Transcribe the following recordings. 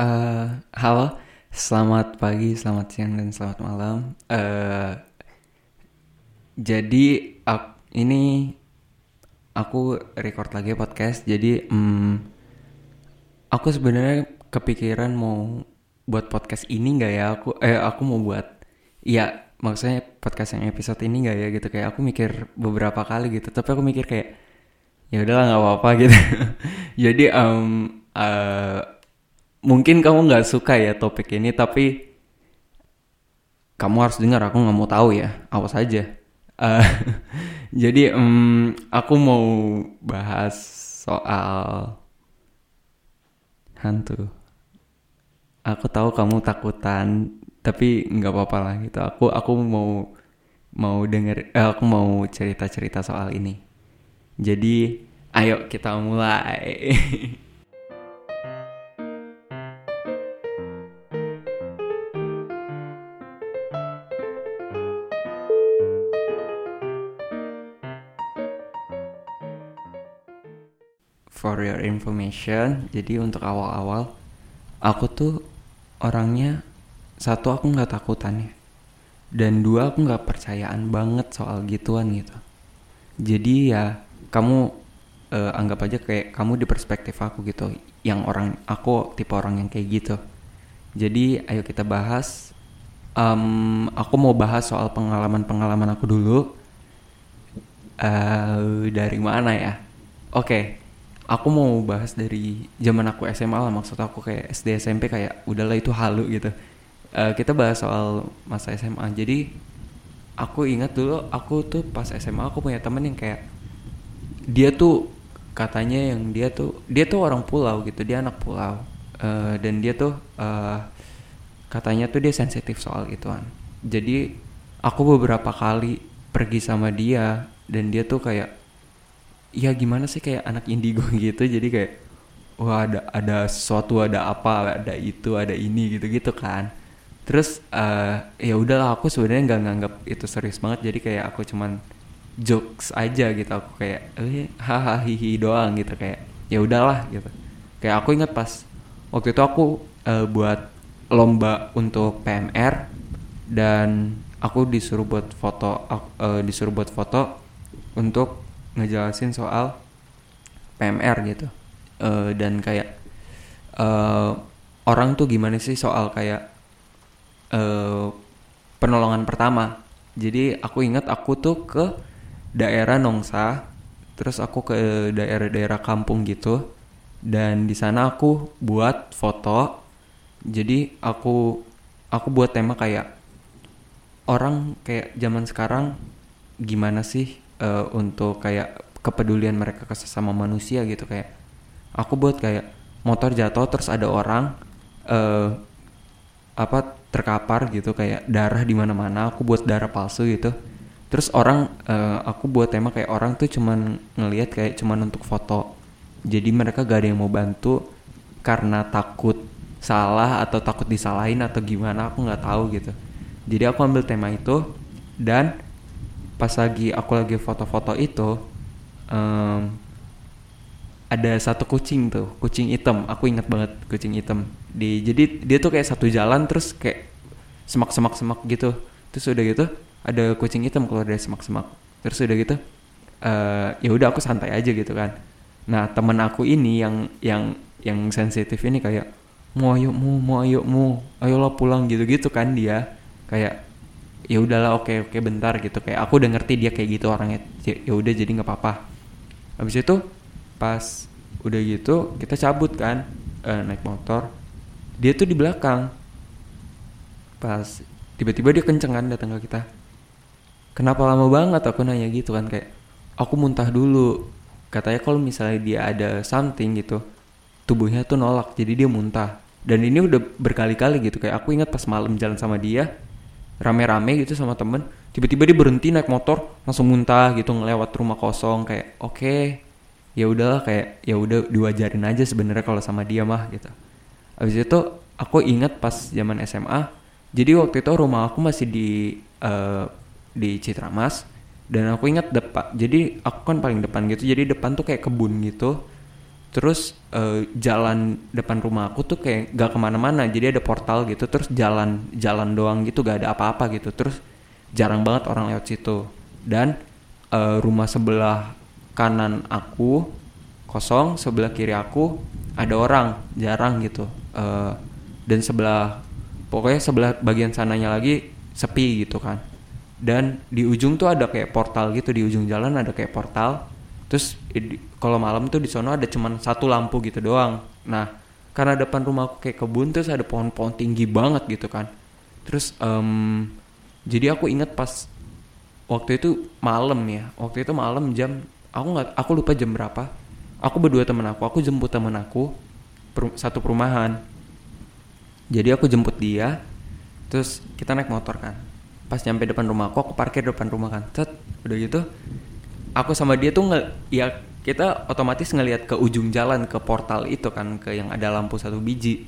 Eh, halo, selamat pagi, selamat siang, dan selamat malam. Eh, jadi ak- ini aku record lagi podcast. Jadi mm, aku sebenarnya kepikiran mau buat podcast ini nggak ya? Aku eh aku mau buat, ya maksudnya podcast yang episode ini nggak ya gitu kayak aku mikir beberapa kali gitu. Tapi aku mikir kayak ya udahlah nggak apa-apa gitu. jadi em, eh, mungkin kamu nggak suka ya topik ini tapi kamu harus dengar aku nggak mau tahu ya. Awas aja. Eh, jadi em, aku mau bahas soal hantu. Aku tahu kamu takutan tapi nggak apa-apa lah gitu. Aku aku mau mau denger eh, aku mau cerita cerita soal ini. Jadi ayo kita mulai For your information, jadi untuk awal-awal, aku tuh orangnya satu aku nggak takutan ya, dan dua aku nggak percayaan banget soal gituan gitu. Jadi ya kamu eh, anggap aja kayak kamu di perspektif aku gitu, yang orang aku tipe orang yang kayak gitu. Jadi ayo kita bahas. Em, aku mau bahas soal pengalaman-pengalaman aku dulu. Eh, dari mana ya? Oke, aku mau bahas dari zaman aku SMA lah maksud aku kayak SD SMP kayak udahlah itu halu gitu. Eh, kita bahas soal masa SMA. Jadi aku ingat dulu aku tuh pas SMA aku punya temen yang kayak dia tuh katanya yang dia tuh dia tuh orang pulau gitu dia anak pulau Eh, dan dia tuh eh, katanya tuh dia sensitif soal ituan jadi aku beberapa kali pergi sama dia dan dia tuh kayak ya gimana sih kayak anak indigo gitu jadi kayak wah ada ada sesuatu ada apa ada itu ada ini gitu gitu kan. Terus eh, ya udahlah aku sebenarnya nggak nganggap itu serius banget jadi kayak aku cuman jokes aja gitu aku kayak eh hahaha hihi doang gitu kayak ya udahlah gitu. Kayak aku ingat pas waktu itu aku eh, buat lomba untuk PMR dan aku disuruh buat foto eh, disuruh buat foto untuk ngejelasin soal PMR gitu. Eh, dan kayak eh, orang tuh gimana sih soal kayak eh, penolongan pertama. Jadi aku ingat aku tuh ke daerah Nongsa terus aku ke daerah-daerah kampung gitu. Dan di sana aku buat foto. Jadi aku aku buat tema kayak orang kayak zaman sekarang gimana sih eh, untuk kayak kepedulian mereka ke sesama manusia gitu kayak aku buat kayak motor jatuh terus ada orang eh apa terkapar gitu kayak darah di mana-mana aku buat darah palsu gitu. Terus orang eh, aku buat tema kayak orang tuh cuman ngelihat kayak cuman untuk foto. Jadi mereka gak ada yang mau bantu karena takut salah atau takut disalahin atau gimana aku nggak tahu gitu. Jadi aku ambil tema itu dan pas lagi aku lagi foto-foto itu em, ada satu kucing tuh kucing hitam. Aku ingat banget kucing hitam. Di jadi dia tuh kayak satu jalan terus kayak semak-semak semak gitu. Terus udah gitu ada kucing hitam keluar dari semak-semak. Terus udah gitu eh ya udah aku santai aja gitu kan. Nah temen aku ini yang yang yang sensitif ini kayak mau ayo mu mau ayo mu ayolah pulang gitu gitu kan dia. Kayak ya udahlah oke oke bentar gitu. Kayak aku udah ngerti dia kayak gitu orangnya. Ya ya udah jadi nggak apa-apa. Habis itu pas udah gitu kita cabut kan eh, naik motor. Dia tuh di belakang. Pas tiba-tiba dia kenceng kan datang ke kita. Kenapa lama banget aku nanya gitu kan kayak aku muntah dulu. Katanya kalau misalnya dia ada something gitu tubuhnya tuh nolak jadi dia muntah. Dan ini udah berkali-kali gitu kayak aku ingat pas malam jalan sama dia rame-rame gitu sama temen tiba-tiba dia berhenti naik motor langsung muntah gitu ngelewat rumah kosong kayak oke ya udahlah kayak ya udah diwajarin aja sebenarnya kalau sama dia mah gitu. Habis itu aku ingat pas zaman SMA jadi waktu itu rumah aku masih di eh, di Citramas dan aku ingat depan jadi aku kan paling depan gitu jadi depan tuh kayak kebun gitu terus uh, jalan depan rumah aku tuh kayak gak ke mana-mana jadi ada portal gitu terus jalan jalan doang gitu gak ada apa-apa gitu. Terus jarang banget orang lewat situ. Dan uh, rumah sebelah kanan aku kosong sebelah kiri aku ada orang jarang gitu. Uh, dan sebelah pokoknya sebelah bagian sananya lagi sepi gitu kan. Dan di ujung tuh ada kayak portal gitu di ujung jalan ada kayak portal terus kalau malam tuh di sana ada cuman satu lampu gitu doang. Nah karena depan rumahku kayak kebun terus ada pohon-pohon tinggi banget gitu kan. Terus um, jadi aku inget pas waktu itu malam ya waktu itu malam jam aku nggak aku lupa jam berapa. Aku berdua temen aku aku jemput temen aku per, satu perumahan. Jadi aku jemput dia terus kita naik motor kan. Pas nyampe depan rumah aku aku parkir depan rumah kan. Set udah gitu aku sama dia tuh nggak ya kita otomatis ngelihat ke ujung jalan ke portal itu kan ke yang ada lampu satu biji.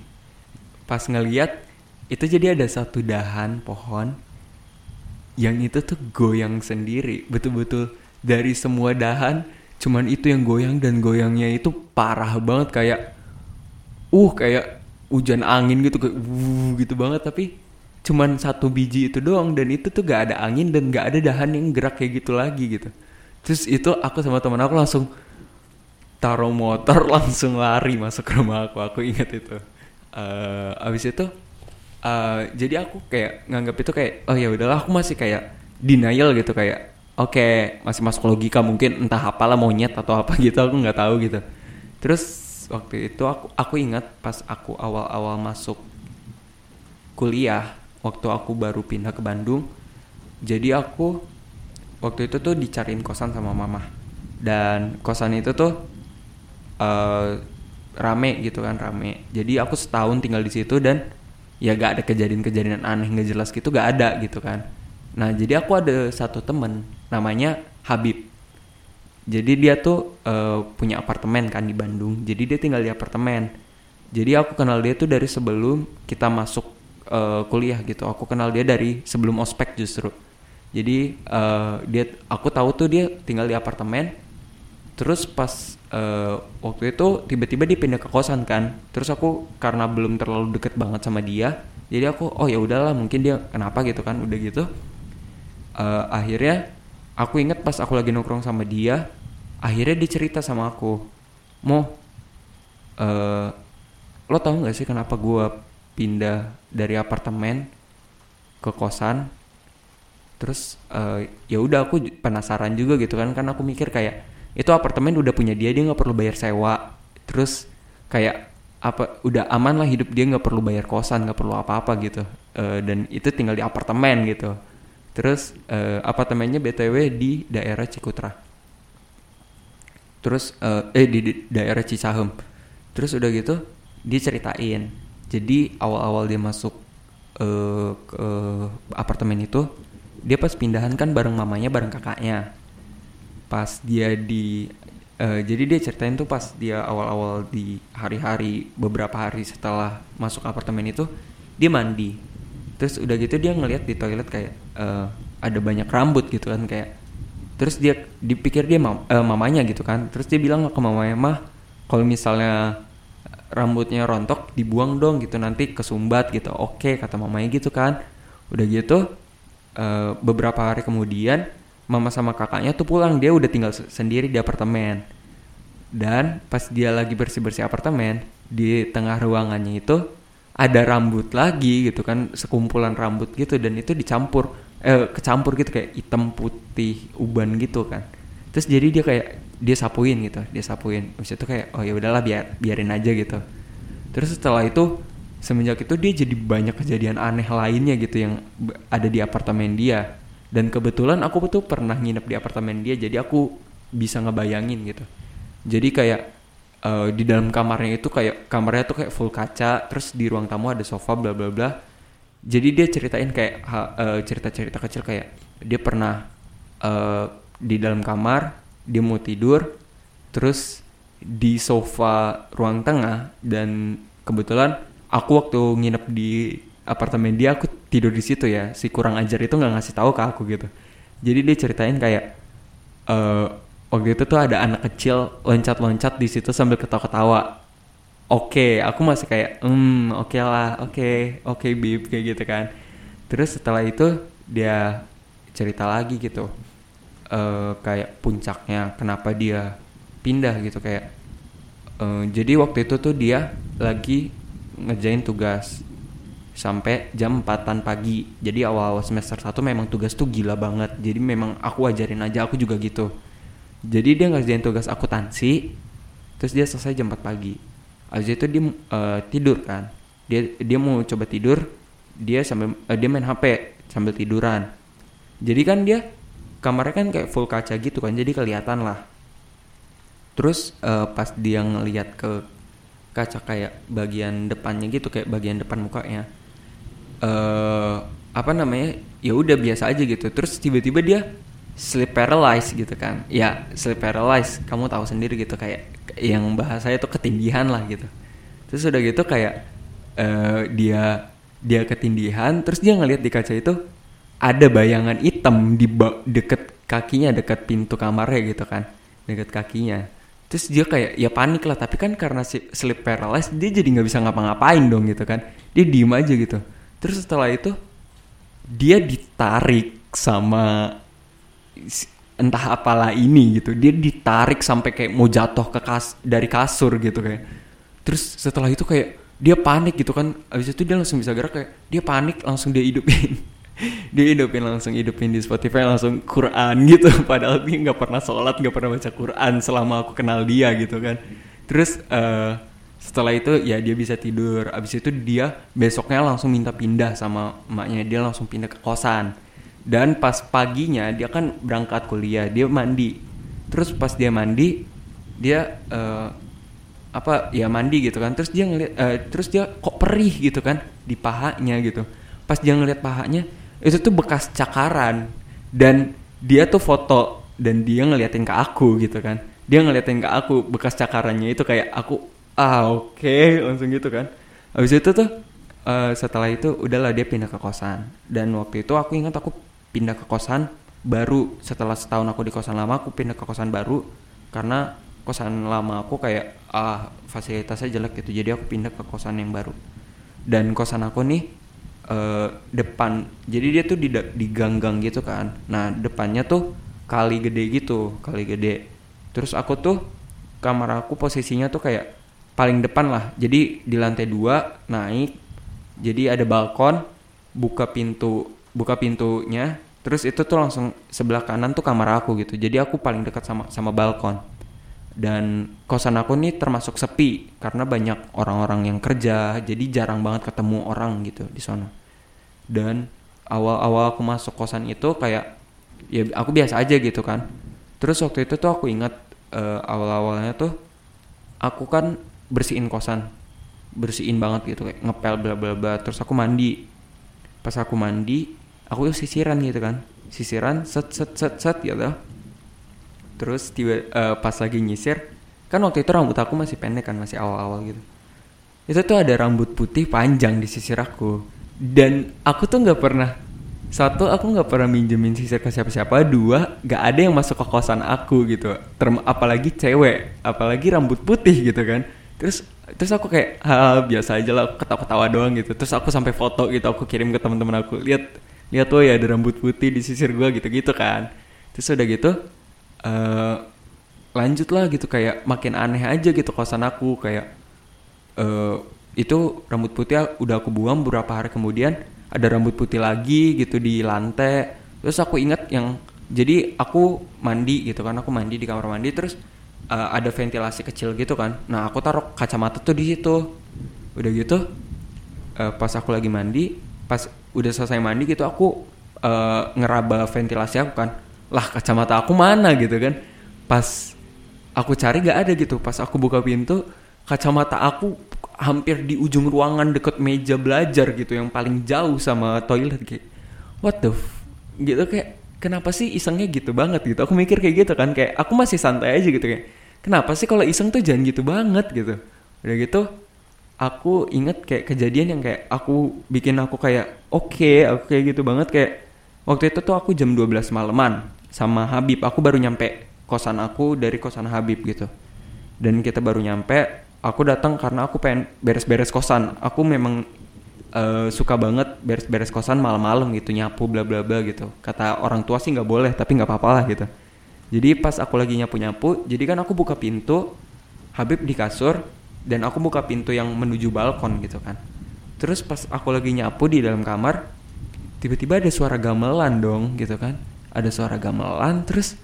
Pas ngelihat itu jadi ada satu dahan pohon yang itu tuh goyang sendiri. Betul-betul dari semua dahan cuman itu yang goyang dan goyangnya itu parah banget kayak uh kayak hujan angin gitu kayak wuh gitu banget. Tapi cuman satu biji itu doang dan itu tuh gak ada angin dan gak ada dahan yang gerak kayak gitu lagi gitu terus itu aku sama teman aku langsung taruh motor langsung lari masuk ke rumah aku. Aku ingat itu. Uh, abis itu uh, jadi aku kayak nganggap itu kayak oh ya udahlah aku masih kayak denial gitu kayak oke okay, masih masuk logika mungkin entah apalah monyet atau apa gitu aku nggak tahu gitu. Terus waktu itu aku aku ingat pas aku awal-awal masuk kuliah waktu aku baru pindah ke Bandung jadi aku waktu itu tuh dicariin kosan sama mama. Dan kosan itu tuh uh, rame gitu kan rame. Jadi aku setahun tinggal di situ dan ya gak ada kejadian-kejadian aneh nggak jelas gitu gak ada gitu kan. Nah jadi aku ada satu temen namanya Habib. Jadi dia tuh uh, punya apartemen kan di Bandung. Jadi dia tinggal di apartemen. Jadi aku kenal dia tuh dari sebelum kita masuk uh, kuliah gitu. Aku kenal dia dari sebelum ospek justru jadi uh, dia aku tahu tuh dia tinggal di apartemen. Terus pas uh, waktu itu tiba-tiba dia pindah ke kosan kan. Terus aku karena belum terlalu deket banget sama dia jadi aku oh ya udahlah mungkin dia kenapa gitu kan udah gitu. Uh, akhirnya aku inget pas aku lagi nongkrong sama dia akhirnya dia cerita sama aku mau uh, lo tau gak sih kenapa gue pindah dari apartemen ke kosan terus uh, ya udah aku penasaran juga gitu kan kan aku mikir kayak itu apartemen udah punya dia dia nggak perlu bayar sewa. Terus kayak apa udah aman lah hidup dia nggak perlu bayar kosan nggak perlu apa-apa gitu. Uh, dan itu tinggal di apartemen gitu. Terus uh, apartemennya btw di daerah Cikutra. Terus uh, eh di, di daerah Cisahem terus udah gitu dia ceritain jadi awal-awal dia masuk uh, ke apartemen itu dia pas pindahan kan bareng mamanya bareng kakaknya. Pas dia di uh, jadi dia ceritain tuh pas dia awal-awal di hari-hari beberapa hari setelah masuk apartemen itu dia mandi. Terus udah gitu dia ngeliat di toilet kayak uh, ada banyak rambut gitu kan kayak terus dia dipikir dia mam, uh, mamanya gitu kan. Terus dia bilang ke mamanya mah kalau misalnya rambutnya rontok dibuang dong gitu nanti kesumbat gitu. Oke kata mamanya gitu kan. Udah gitu uh, beberapa hari kemudian mama sama kakaknya tuh pulang. Dia udah tinggal sendiri di apartemen. Dan pas dia lagi bersih bersih apartemen di tengah ruangannya itu ada rambut lagi gitu kan sekumpulan rambut gitu dan itu dicampur eh kecampur gitu kayak hitam putih uban gitu kan. Terus jadi dia kayak dia sapuin gitu dia sapuin. Habis itu kayak oh ya udahlah biar biarin aja gitu. Terus setelah itu semenjak itu dia jadi banyak kejadian aneh lainnya gitu yang ada di apartemen dia. Dan kebetulan aku tuh pernah nginep di apartemen dia jadi aku bisa ngebayangin gitu. Jadi kayak uh, di dalam kamarnya itu kayak kamarnya tuh kayak full kaca terus di ruang tamu ada sofa bla bla bla. Jadi dia ceritain kayak uh, cerita-cerita kecil kayak dia pernah uh, di dalam kamar dia mau tidur terus di sofa ruang tengah dan kebetulan aku waktu nginep di apartemen dia aku tidur di situ ya. Si kurang ajar itu nggak ngasih tahu ke aku gitu. Jadi dia ceritain kayak uh, waktu itu tuh ada anak kecil loncat-loncat di situ sambil ketawa-ketawa. Oke aku masih kayak hmm oke lah oke oke bib kayak gitu kan. Terus setelah itu dia cerita lagi gitu Eh, kayak puncaknya kenapa dia pindah gitu kayak eh, jadi waktu itu tuh dia lagi ngejain tugas sampai jam 4 pagi. Jadi awal-awal semester 1 memang tugas tuh gila banget. Jadi memang aku ajarin aja aku juga gitu. Jadi dia ngerjain tugas akuntansi terus dia selesai jam 4 pagi. Abis itu dia eh, tidur kan. Dia dia mau coba tidur dia sambil eh, dia main HP sambil tiduran. Jadi kan dia kamarnya kan kayak full kaca gitu kan jadi kelihatan lah. Terus eh, pas dia ngeliat ke kaca kayak bagian depannya gitu kayak bagian depan mukanya. Eh apa namanya? Ya udah biasa aja gitu. Terus tiba-tiba dia sleep paralyzed gitu kan. Ya sleep paralyzed. Kamu tahu sendiri gitu kayak yang bahasanya tuh ketindihan lah gitu. Terus udah gitu kayak eh dia dia ketindihan terus dia ngelihat di kaca itu ada bayangan hitam di deket kakinya deket pintu kamarnya gitu kan. Deket kakinya terus dia kayak ya panik lah. Tapi kan karena si sleep paralysis dia jadi nggak bisa ngapa-ngapain dong gitu kan. Dia diem aja gitu. Terus setelah itu dia ditarik sama entah apalah ini gitu. Dia ditarik sampai kayak mau jatuh ke kas dari kasur gitu kayak. Terus setelah itu kayak dia panik gitu kan. Abis itu dia langsung bisa gerak kayak dia panik langsung dia hidupin dia hidupin langsung hidupin di Spotify langsung Quran gitu. Padahal dia nggak pernah sholat nggak pernah baca Quran selama aku kenal dia gitu kan. Terus eh, setelah itu ya dia bisa tidur. Abis itu dia besoknya langsung minta pindah sama emaknya. Dia langsung pindah ke kosan. Dan pas paginya dia kan berangkat kuliah dia mandi. Terus pas dia mandi dia eh, apa ya mandi gitu kan. Terus dia ngeliat eh, terus dia kok perih gitu kan di pahanya gitu. Pas dia ngeliat pahanya itu tuh bekas cakaran. Dan dia tuh foto dan dia ngeliatin ke aku gitu kan. Dia ngeliatin ke aku bekas cakarannya itu kayak aku ah oke langsung gitu kan. Habis itu tuh eh, setelah itu udahlah dia pindah ke kosan. Dan waktu itu aku ingat aku pindah ke kosan baru. Setelah setahun aku di kosan lama aku pindah ke kosan baru. Karena kosan lama aku kayak ah fasilitasnya jelek gitu jadi aku pindah ke kosan yang baru. Dan kosan aku nih eh, depan. Jadi dia tuh di gang-gang gitu kan. Nah depannya tuh kali gede gitu kali gede. Terus aku tuh kamar aku posisinya tuh kayak paling depan lah. Jadi di lantai dua naik jadi ada balkon buka pintu buka pintunya. Terus itu tuh langsung sebelah kanan tuh kamar aku gitu. Jadi aku paling dekat sama sama balkon. Dan kosan aku nih termasuk sepi karena banyak orang-orang yang kerja jadi jarang banget ketemu orang gitu di sana dan awal-awal aku masuk kosan itu kayak ya aku biasa aja gitu kan. Terus waktu itu tuh aku ingat eh, awal-awalnya tuh aku kan bersihin kosan bersihin banget gitu kayak ngepel bla bla bla terus aku mandi. Pas aku mandi aku sisiran gitu kan. Sisiran set set set set gitu. Terus tiba eh, pas lagi nyisir kan waktu itu rambut aku masih pendek kan masih awal-awal gitu. Itu tuh ada rambut putih panjang di sisir aku dan aku tuh nggak pernah satu aku nggak pernah minjemin sisir ke siapa-siapa. Dua nggak ada yang masuk ke kosan aku gitu. Term apalagi cewek apalagi rambut putih gitu kan. Terus terus aku kayak hal biasa aja lah ketawa-ketawa doang gitu. Terus aku sampai foto gitu aku kirim ke teman-teman aku lihat lihat tuh ya ada rambut putih di sisir gua gitu-gitu kan. Terus udah gitu eh lanjut lah gitu kayak makin aneh aja gitu kosan aku kayak eh itu rambut putih udah aku buang beberapa hari kemudian ada rambut putih lagi gitu di lantai. Terus aku ingat yang jadi aku mandi gitu kan aku mandi di kamar mandi terus eh, ada ventilasi kecil gitu kan. Nah aku taruh kacamata tuh di situ. Udah gitu eh, pas aku lagi mandi pas udah selesai mandi gitu aku eh, ngeraba ventilasi aku kan. Lah kacamata aku mana gitu kan. Pas aku cari gak ada gitu. Pas aku buka pintu kacamata aku hampir di ujung ruangan deket meja belajar gitu yang paling jauh sama toilet kayak what the f gitu kayak kenapa sih isengnya gitu banget? gitu. Aku mikir kayak gitu kan kayak aku masih santai aja gitu kayak kenapa sih kalau iseng tuh jangan gitu banget? gitu. Udah gitu aku inget kayak kejadian yang kayak aku bikin aku kayak oke aku kayak gitu banget kayak waktu itu tuh aku jam 12 malaman sama Habib. Aku baru nyampe kosan aku dari kosan Habib gitu. Dan kita baru nyampe aku datang karena aku pengen beres-beres kosan. Aku memang uh, suka banget beres-beres kosan malam-malam gitu nyapu bla bla bla gitu. Kata orang tua sih nggak boleh tapi nggak apa-apa lah gitu. Jadi pas aku lagi nyapu-nyapu jadi kan aku buka pintu Habib di kasur dan aku buka pintu yang menuju balkon gitu kan. Terus pas aku lagi nyapu di dalam kamar tiba-tiba ada suara gamelan dong gitu kan. Ada suara gamelan terus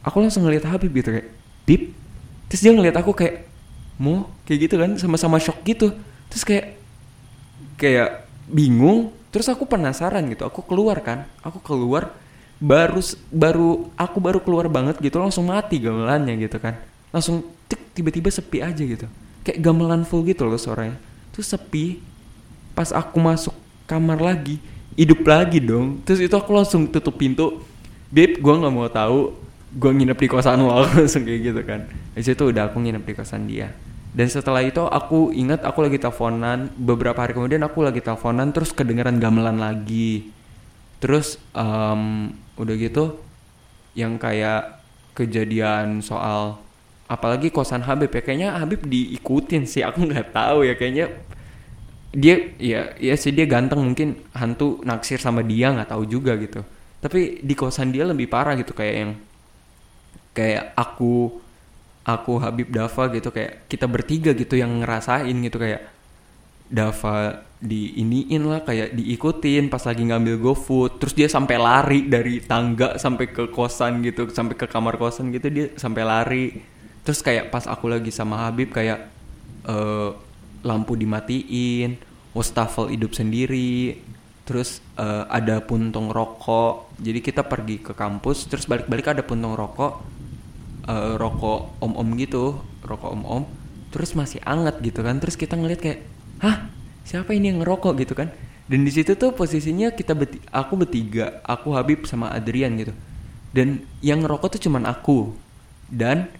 aku langsung ngeliat Habib gitu kayak Bib? Terus dia ngeliat aku kayak mau kayak gitu kan sama-sama shock gitu. Terus kayak kayak bingung. Terus aku penasaran gitu aku keluar kan. Aku keluar baru baru aku baru keluar banget gitu langsung mati gamelannya gitu kan. Langsung tik tiba-tiba sepi aja gitu. Kayak gamelan full gitu loh suaranya. Terus sepi pas aku masuk kamar lagi hidup lagi dong. Terus itu aku langsung tutup pintu. Beb gue nggak mau tahu gue nginep di kosan lo langsung kayak gitu kan. Di situ udah aku nginep di kosan dia dan setelah itu aku ingat aku lagi teleponan beberapa hari kemudian aku lagi teleponan terus kedengeran gamelan lagi. Terus um, udah gitu yang kayak kejadian soal apalagi kosan Habib ya kayaknya Habib diikutin sih aku nggak tahu ya kayaknya dia ya ya sih dia ganteng mungkin hantu naksir sama dia nggak tahu juga gitu. Tapi di kosan dia lebih parah gitu kayak yang kayak aku aku Habib Dava gitu kayak kita bertiga gitu yang ngerasain gitu kayak Dava diiniin lah kayak diikutin pas lagi ngambil GoFood. Terus dia sampai lari dari tangga sampai ke kosan gitu sampai ke kamar kosan gitu dia sampai lari. Terus kayak pas aku lagi sama Habib kayak uh, lampu dimatiin wastafel hidup sendiri. Terus uh, ada puntung rokok. Jadi kita pergi ke kampus terus balik-balik ada puntung rokok uh, rokok om-om gitu rokok om-om terus masih anget gitu kan. Terus kita ngeliat kayak hah? Siapa ini yang ngerokok? gitu kan. Dan di situ tuh posisinya kita beti aku bertiga aku Habib sama Adrian gitu. Dan yang ngerokok tuh cuman aku. Dan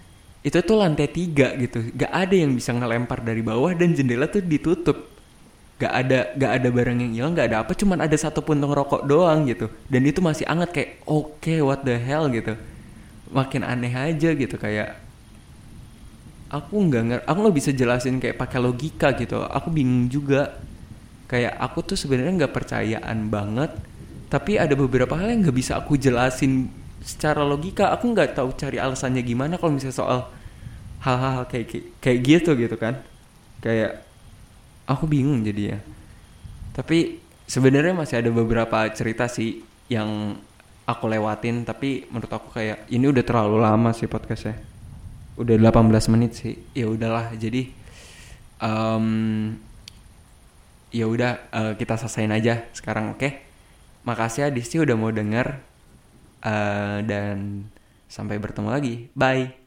itu tuh lantai tiga gitu. Gak ada yang bisa ngelempar dari bawah dan jendela tuh ditutup. Gak ada gak ada barang yang hilang gak ada apa cuman ada satu puntung rokok doang gitu. Dan itu masih anget kayak oke okay, what the hell? gitu makin aneh aja gitu kayak aku nggak ngerti aku nggak bisa jelasin kayak pakai logika gitu. Aku bingung juga. Kayak aku tuh sebenarnya nggak percayaan banget tapi ada beberapa hal yang nggak bisa aku jelasin secara logika. Aku nggak tahu cari alasannya gimana kalau misalnya soal hal-hal kayak kayak gitu gitu kan. Kayak aku bingung jadi ya tapi sebenarnya masih ada beberapa cerita sih yang aku lewatin tapi menurut aku kayak ini udah terlalu lama sih podcastnya. Udah 18 menit sih. Ya udahlah jadi um, ya udah uh, kita selesaiin aja sekarang oke? Okay? makasih Adisti udah mau denger uh, dan sampai bertemu lagi. Bye